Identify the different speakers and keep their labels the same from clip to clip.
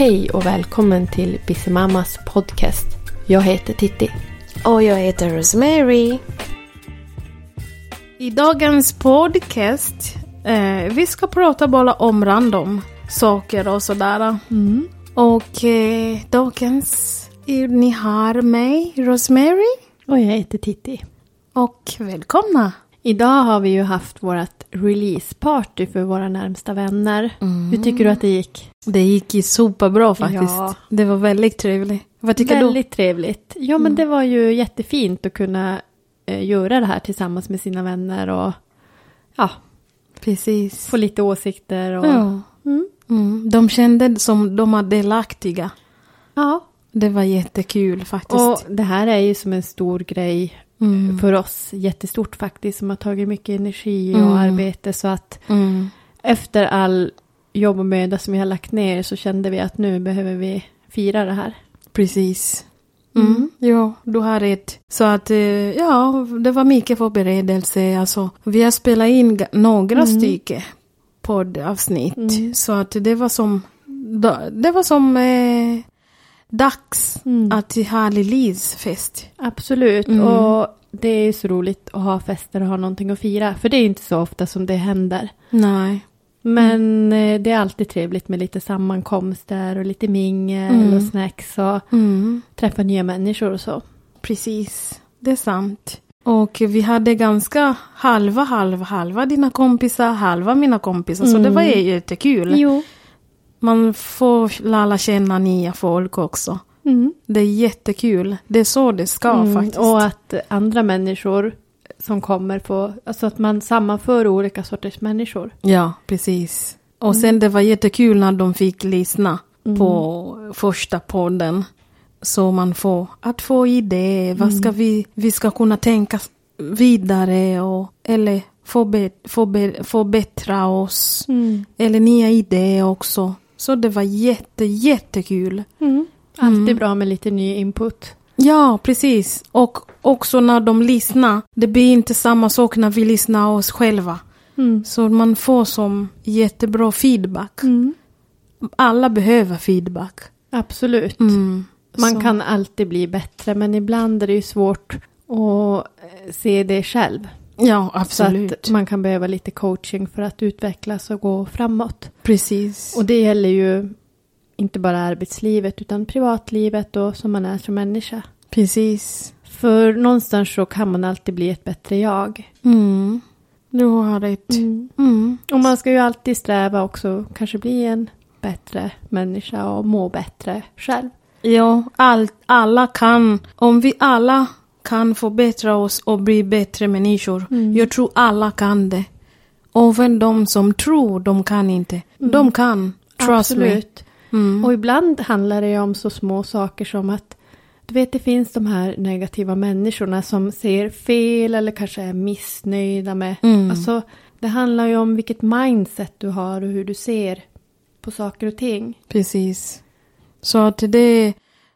Speaker 1: Hej och välkommen till Bissemammas podcast. Jag heter Titti.
Speaker 2: Och jag heter Rosemary.
Speaker 3: I dagens podcast, eh, vi ska prata bara om random saker och sådär.
Speaker 1: Mm.
Speaker 3: Och eh, dagens, är ni har mig, Rosemary.
Speaker 1: Och jag heter Titti.
Speaker 3: Och välkomna.
Speaker 1: Idag har vi ju haft vårt releaseparty för våra närmsta vänner. Hur tycker du att det gick?
Speaker 3: Det gick ju superbra faktiskt.
Speaker 1: Ja.
Speaker 3: Det var väldigt trevligt. Vad tycker
Speaker 1: Väldigt trevligt. Ja men det var ju jättefint att kunna eh, göra det här tillsammans med sina vänner och ja,
Speaker 3: du? Precis.
Speaker 1: få lite åsikter och
Speaker 3: Ja.
Speaker 1: Mm.
Speaker 3: Mm. De kände som de var delaktiga.
Speaker 1: ja.
Speaker 3: Det var jättekul faktiskt.
Speaker 1: Och det här är ju som en stor grej
Speaker 3: mm.
Speaker 1: för oss, jättestort faktiskt, som har tagit mycket energi
Speaker 3: Mm.
Speaker 1: och arbete så att
Speaker 3: Mm.
Speaker 1: efter all jobb och möda som vi har lagt ner så kände vi att nu behöver vi fira det här.
Speaker 3: Precis.
Speaker 1: Mm.
Speaker 3: Mm. Ja, du har rätt. Så att, eh, ja, det var mycket förberedelse. Alltså, vi har spelat in några
Speaker 1: Mm.
Speaker 3: stycken poddavsnitt.
Speaker 1: Mm.
Speaker 3: Så att det var som, det var som eh, dags
Speaker 1: Mm.
Speaker 3: att ha releasefest.
Speaker 1: Absolut,
Speaker 3: Mm.
Speaker 1: och det är så roligt att ha fester och ha någonting att fira. För det är inte så ofta som det händer.
Speaker 3: Nej.
Speaker 1: Men eh, det är alltid trevligt med lite sammankomster och lite mingel
Speaker 3: Mm.
Speaker 1: och snacks och
Speaker 3: Mm.
Speaker 1: träffa nya människor och så.
Speaker 3: Precis, det är sant. Och vi hade ganska halva, halva, halva dina kompisar, halva mina kompisar. Så
Speaker 1: Mm.
Speaker 3: det var ju jättekul.
Speaker 1: Jo.
Speaker 3: Man får lära känna nya folk också.
Speaker 1: Mm.
Speaker 3: Det är jättekul. Det är så det ska
Speaker 1: Mm,
Speaker 3: faktiskt.
Speaker 1: Och att andra människor som kommer få, alltså att man sammanför olika sorters människor.
Speaker 3: Ja, precis. Och sen det var jättekul när de fick lyssna
Speaker 1: Mm.
Speaker 3: på första podden. Så man får att få idé. Vad ska vi, vi ska kunna tänka vidare och eller förbe, förbe, förbättra oss.
Speaker 1: Mm.
Speaker 3: Eller nya idéer också. Så det var jätte, jättekul.
Speaker 1: Mm. Alltid
Speaker 3: Mm.
Speaker 1: bra med lite ny input.
Speaker 3: Ja, precis. Och också när de lyssnar. Det blir inte samma sak när vi lyssnar oss själva.
Speaker 1: Mm.
Speaker 3: Så man får som jättebra feedback.
Speaker 1: Mm.
Speaker 3: Alla behöver feedback.
Speaker 1: Absolut.
Speaker 3: Mm.
Speaker 1: Man
Speaker 3: Så-
Speaker 1: kan alltid bli bättre men ibland är det ju svårt att se det själv.
Speaker 3: Ja,
Speaker 1: Så
Speaker 3: absolut.
Speaker 1: att man kan behöva lite coaching för att utvecklas och gå framåt.
Speaker 3: Precis.
Speaker 1: Och det gäller ju inte bara arbetslivet utan privatlivet och som man är som människa.
Speaker 3: Precis.
Speaker 1: För någonstans så kan man alltid bli ett bättre jag.
Speaker 3: Mm. Du har rätt. Mm.
Speaker 1: Och man ska ju alltid sträva också kanske bli en bättre människa och må bättre själv.
Speaker 3: Ja, all, alla kan. Om vi alla kan förbättra oss och bli bättre människor.
Speaker 1: Mm.
Speaker 3: Jag tror alla kan det. Även de som tror de kan inte. De kan. Trust me.
Speaker 1: Absolut.
Speaker 3: Mm.
Speaker 1: Och ibland handlar det om så små saker som att du vet det finns de här negativa människorna som ser fel eller kanske är missnöjda med.
Speaker 3: Mm.
Speaker 1: Alltså det handlar ju om vilket mindset du har och hur du ser på saker och ting.
Speaker 3: Precis. Så att det,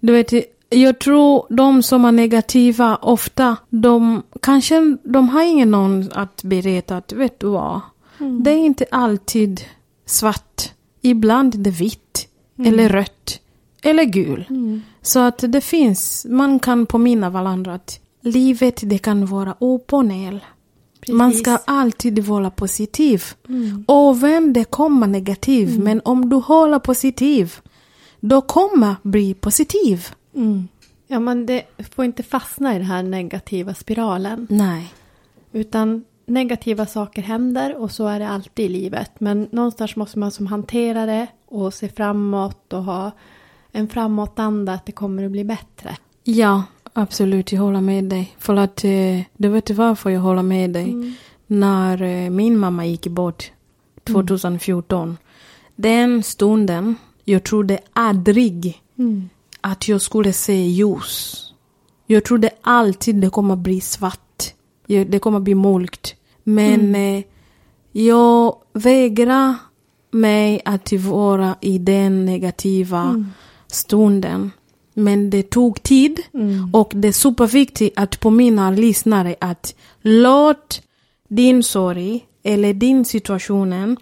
Speaker 3: du vet, jag tror de som är negativa ofta, de kanske, de har ingen någon att berätta att, vet du vad, det är inte alltid svart. Ibland är det vitt, eller rött, eller gul.
Speaker 1: Mm.
Speaker 3: Så att det finns, man kan påminna varandra att livet det kan vara upp och ner. Man ska alltid vara positiv.
Speaker 1: Mm.
Speaker 3: Och vem det kommer negativ, men om du håller positiv, då kommer bli positiv.
Speaker 1: Mm. Ja men det får inte fastna i den här negativa spiralen.
Speaker 3: Nej.
Speaker 1: Utan negativa saker händer och så är det alltid i livet. Men någonstans måste man som hantera det och se framåt och ha en framåtanda att det kommer att bli bättre.
Speaker 3: Ja, absolut, jag håller med dig. För att, eh, du vet varför jag håller med dig. När eh, min mamma gick bort 2014, den stunden, jag trodde aldrig
Speaker 1: Mm.
Speaker 3: Att jag skulle se ljus. Jag trodde alltid det kommer bli svart. Det kommer bli mörkt. Men eh, jag vägrar mig att vara i den negativa stunden. Men det tog tid
Speaker 1: Mm.
Speaker 3: och det är superviktigt att påminna lyssnare att låt din sorg eller din situationen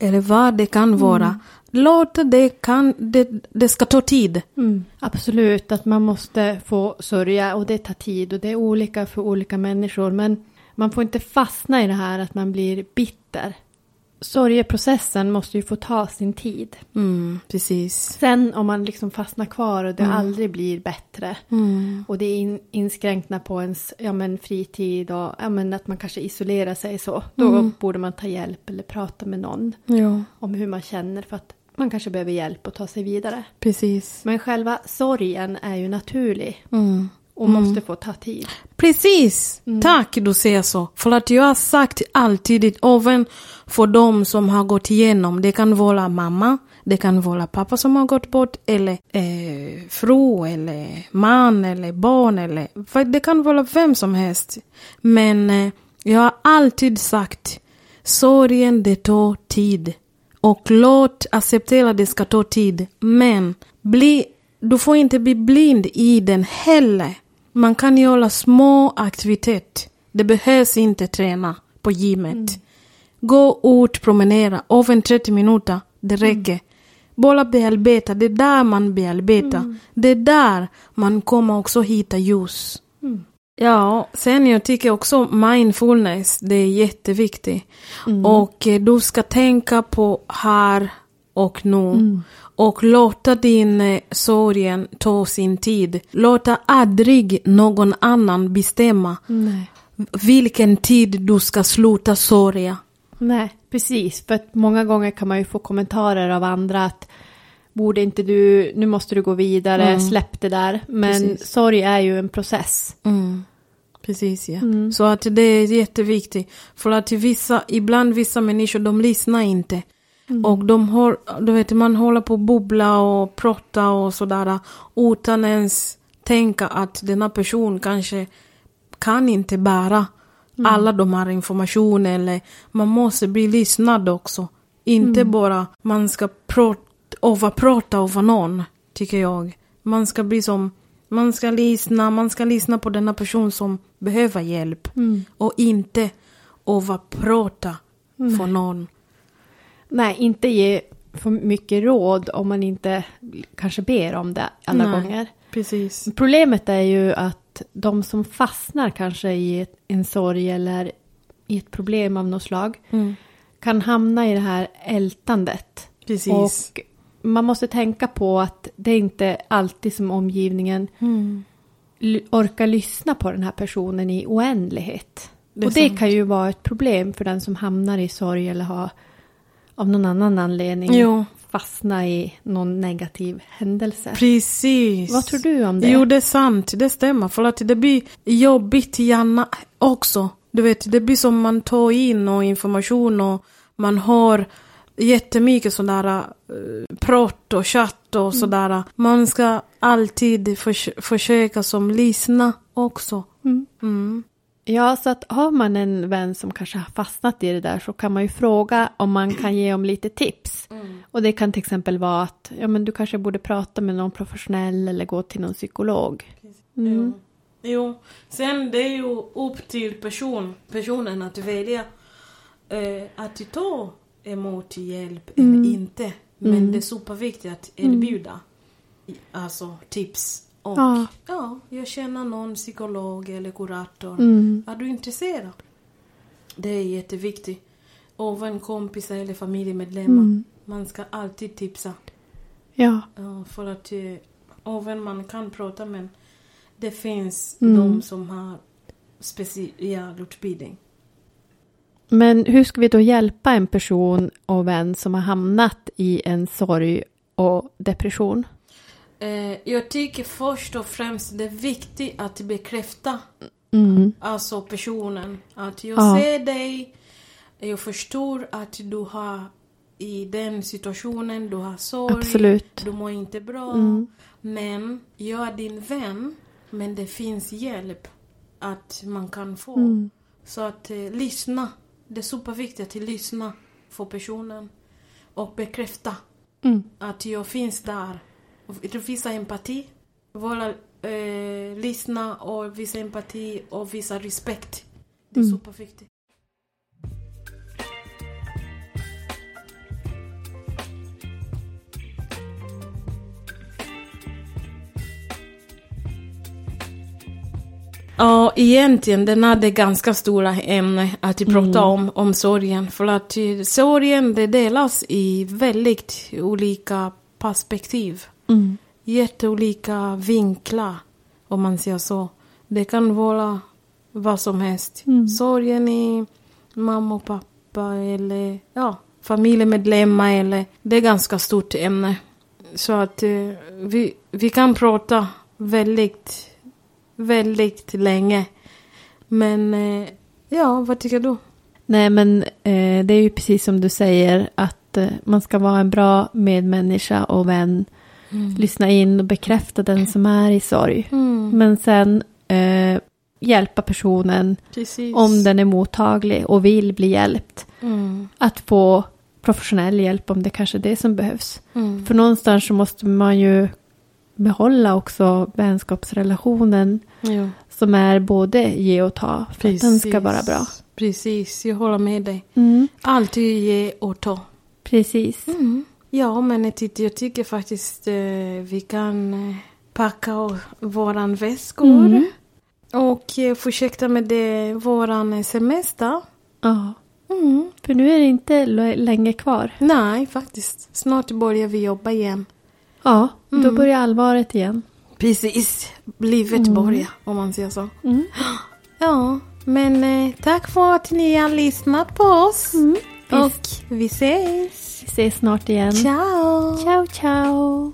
Speaker 3: eller vad det kan vara. Låt det, kan, det, det ska ta tid.
Speaker 1: Mm, absolut, att man måste få sörja och det tar tid och det är olika för olika människor. Men man får inte fastna i det här att man blir bitter. Sorgeprocessen måste ju få ta sin tid.
Speaker 3: Mm, precis.
Speaker 1: Sen om man liksom fastnar kvar och det aldrig blir bättre
Speaker 3: Mm.
Speaker 1: och det är in, inskränkna på ens ja, men fritid och ja, men att man kanske isolerar sig så. Då borde man ta hjälp eller prata med någon
Speaker 3: Ja,
Speaker 1: om hur man känner för att man kanske behöver hjälp att ta sig vidare.
Speaker 3: precis.
Speaker 1: Men själva sorgen är ju naturlig
Speaker 3: Mm.
Speaker 1: och måste få ta tid.
Speaker 3: Precis! Tack du säger så. För att jag har sagt alltid, även för de som har gått igenom, det kan vara mamma, det kan vara pappa som har gått bort, eller eh, fru, eller man, eller barn, eller för det kan vara vem som helst. Men eh, jag har alltid sagt, sorgen det tar tid. Och låt acceptera det ska ta tid. Men bli, du får inte bli blind i den heller. Man kan göra små aktiviteter. Det behövs inte träna på gymmet. Gå ut, promenera, över 30 minuter, det räcker. Bara bearbeta, det är där man bearbetar. Det är där man kommer också hitta ljus. Ja, sen jag tycker också mindfulness, det är jätteviktigt. Och eh, du ska tänka på här och nu. Och låta din eh, sorgen ta sin tid. Låta aldrig någon annan bestämma
Speaker 1: Nej.
Speaker 3: vilken tid du ska sluta sörja.
Speaker 1: Nej, precis. För att många gånger kan man ju få kommentarer av andra att borde inte du, nu måste du gå vidare, släpp det där. Men
Speaker 3: Precis.
Speaker 1: sorg är ju en process.
Speaker 3: Mm. Precis ja. Så att det är jätteviktigt. För att vissa, ibland vissa människor de lyssnar inte. Och de har, du vet man håller på att bubbla och prata och sådär. Utan ens tänka att denna person kanske kan inte bära alla de här informationen. Eller man måste bli lyssnad också. Inte bara man ska prata, överprata över någon, tycker jag. Man ska bli som, man ska lyssna, man ska lyssna på denna person som behöver hjälp. Och inte överprata för någon.
Speaker 1: Nej, inte ge för mycket råd om man inte kanske ber om det alla
Speaker 3: Nej.
Speaker 1: gånger.
Speaker 3: Precis.
Speaker 1: Problemet är ju att de som fastnar kanske i en sorg eller i ett problem av något slag
Speaker 3: Mm.
Speaker 1: kan hamna i det här ältandet.
Speaker 3: Precis.
Speaker 1: Och man måste tänka på att det är inte alltid som omgivningen
Speaker 3: Mm.
Speaker 1: orkar lyssna på den här personen i oändlighet.
Speaker 3: Det
Speaker 1: och det
Speaker 3: sant.
Speaker 1: kan ju vara ett problem för den som hamnar i sorg eller har av någon annan anledning
Speaker 3: Jo.
Speaker 1: fastna i någon negativ händelse.
Speaker 3: Precis.
Speaker 1: Vad tror du om det?
Speaker 3: Jo, det är sant. Det stämmer. För att det blir jobbigt gärna också. Du vet, det blir som man tar in och information och man har jättemycket sådär uh, prat och chatt och sådär. Man ska alltid förs försöka som lyssna också.
Speaker 1: Mm.
Speaker 3: Mm.
Speaker 1: Ja, så att har man en vän som kanske har fastnat i det där så kan man ju fråga om man kan ge om lite tips. Och det kan till exempel vara att ja, men du kanske borde prata med någon professionell eller gå till någon psykolog. Mm.
Speaker 3: Jo, sen det är ju upp till person, personen att välja eh, att ta emot hjälp eller inte. Men det är superviktigt att erbjuda i- alltså tips. Och
Speaker 1: Ja.
Speaker 3: ja. jag känner någon psykolog eller kurator.
Speaker 1: Mm.
Speaker 3: Är du intresserad? Det är jätteviktigt. Även kompisar eller familjemedlemmar.
Speaker 1: Mm.
Speaker 3: Man ska alltid tipsa.
Speaker 1: Ja,
Speaker 3: Ja, för att eh, även man kan prata men det finns
Speaker 1: Mm.
Speaker 3: de som har specialutbildning.
Speaker 1: men hur ska vi då hjälpa en person och vän som har hamnat i en sorg och depression?
Speaker 3: Eh, jag tycker först och främst det är viktigt att bekräfta
Speaker 1: Mm.
Speaker 3: alltså personen. Att jag
Speaker 1: Ja.
Speaker 3: ser dig, jag förstår att du har i den situationen, du har sorg,
Speaker 1: Absolut.
Speaker 3: du mår inte bra.
Speaker 1: Mm.
Speaker 3: Men jag är din vän, men det finns hjälp att man kan få.
Speaker 1: Mm.
Speaker 3: Så att eh, lyssna. Det är superviktigt att lyssna för personen. Och bekräfta
Speaker 1: Mm.
Speaker 3: att jag finns där visa empati. Våra, eh, lyssna och visa empati och visa respekt. Det är
Speaker 1: mm.
Speaker 3: superviktigt. Ja, egentligen den är det ganska stora ämne att prata mm. om, om sorgen. För att eh, sorgen det delas i väldigt olika perspektiv.
Speaker 1: Mm.
Speaker 3: Jätteolika vinklar, om man säger så. Det kan vara vad som helst.
Speaker 1: Mm.
Speaker 3: Sorgen i mamma och pappa eller ja, familjemedlemmar eller det är ganska stort ämne. Så att eh, vi, vi kan prata väldigt, väldigt länge. Men eh, ja, vad tycker du?
Speaker 1: Nej, men eh, det är ju precis som du säger att eh, man ska vara en bra medmänniska och vän. Lyssna in och bekräfta den som är i sorg.
Speaker 3: Mm.
Speaker 1: Men sen eh, hjälpa personen
Speaker 3: Precis.
Speaker 1: om den är mottaglig och vill bli hjälpt.
Speaker 3: Mm.
Speaker 1: Att få professionell hjälp om det kanske är det som behövs.
Speaker 3: Mm.
Speaker 1: För någonstans så måste man ju behålla också vänskapsrelationen
Speaker 3: Jo.
Speaker 1: som är både ge och ta. För att den ska vara bra.
Speaker 3: Precis, jag håller med dig.
Speaker 1: Mm,
Speaker 3: Alltid ge och ta.
Speaker 1: precis.
Speaker 3: Ja, men jag tycker, faktiskt eh, vi kan eh, packa våran väskor.
Speaker 1: Mm.
Speaker 3: Och eh, fortsätta med det, våran semester.
Speaker 1: Ja,
Speaker 3: Mm.
Speaker 1: för nu är det inte länge kvar.
Speaker 3: Nej, faktiskt. Snart börjar vi jobba igen.
Speaker 1: Ja, då
Speaker 3: Mm.
Speaker 1: börjar allvaret igen.
Speaker 3: Precis. Livet börjar, om man säger så.
Speaker 1: Mm.
Speaker 3: Ja, men tack för att ni har lyssnat på oss. Och vi ses.
Speaker 1: Vi ses snart igen.
Speaker 3: Ciao!
Speaker 1: Ciao, ciao.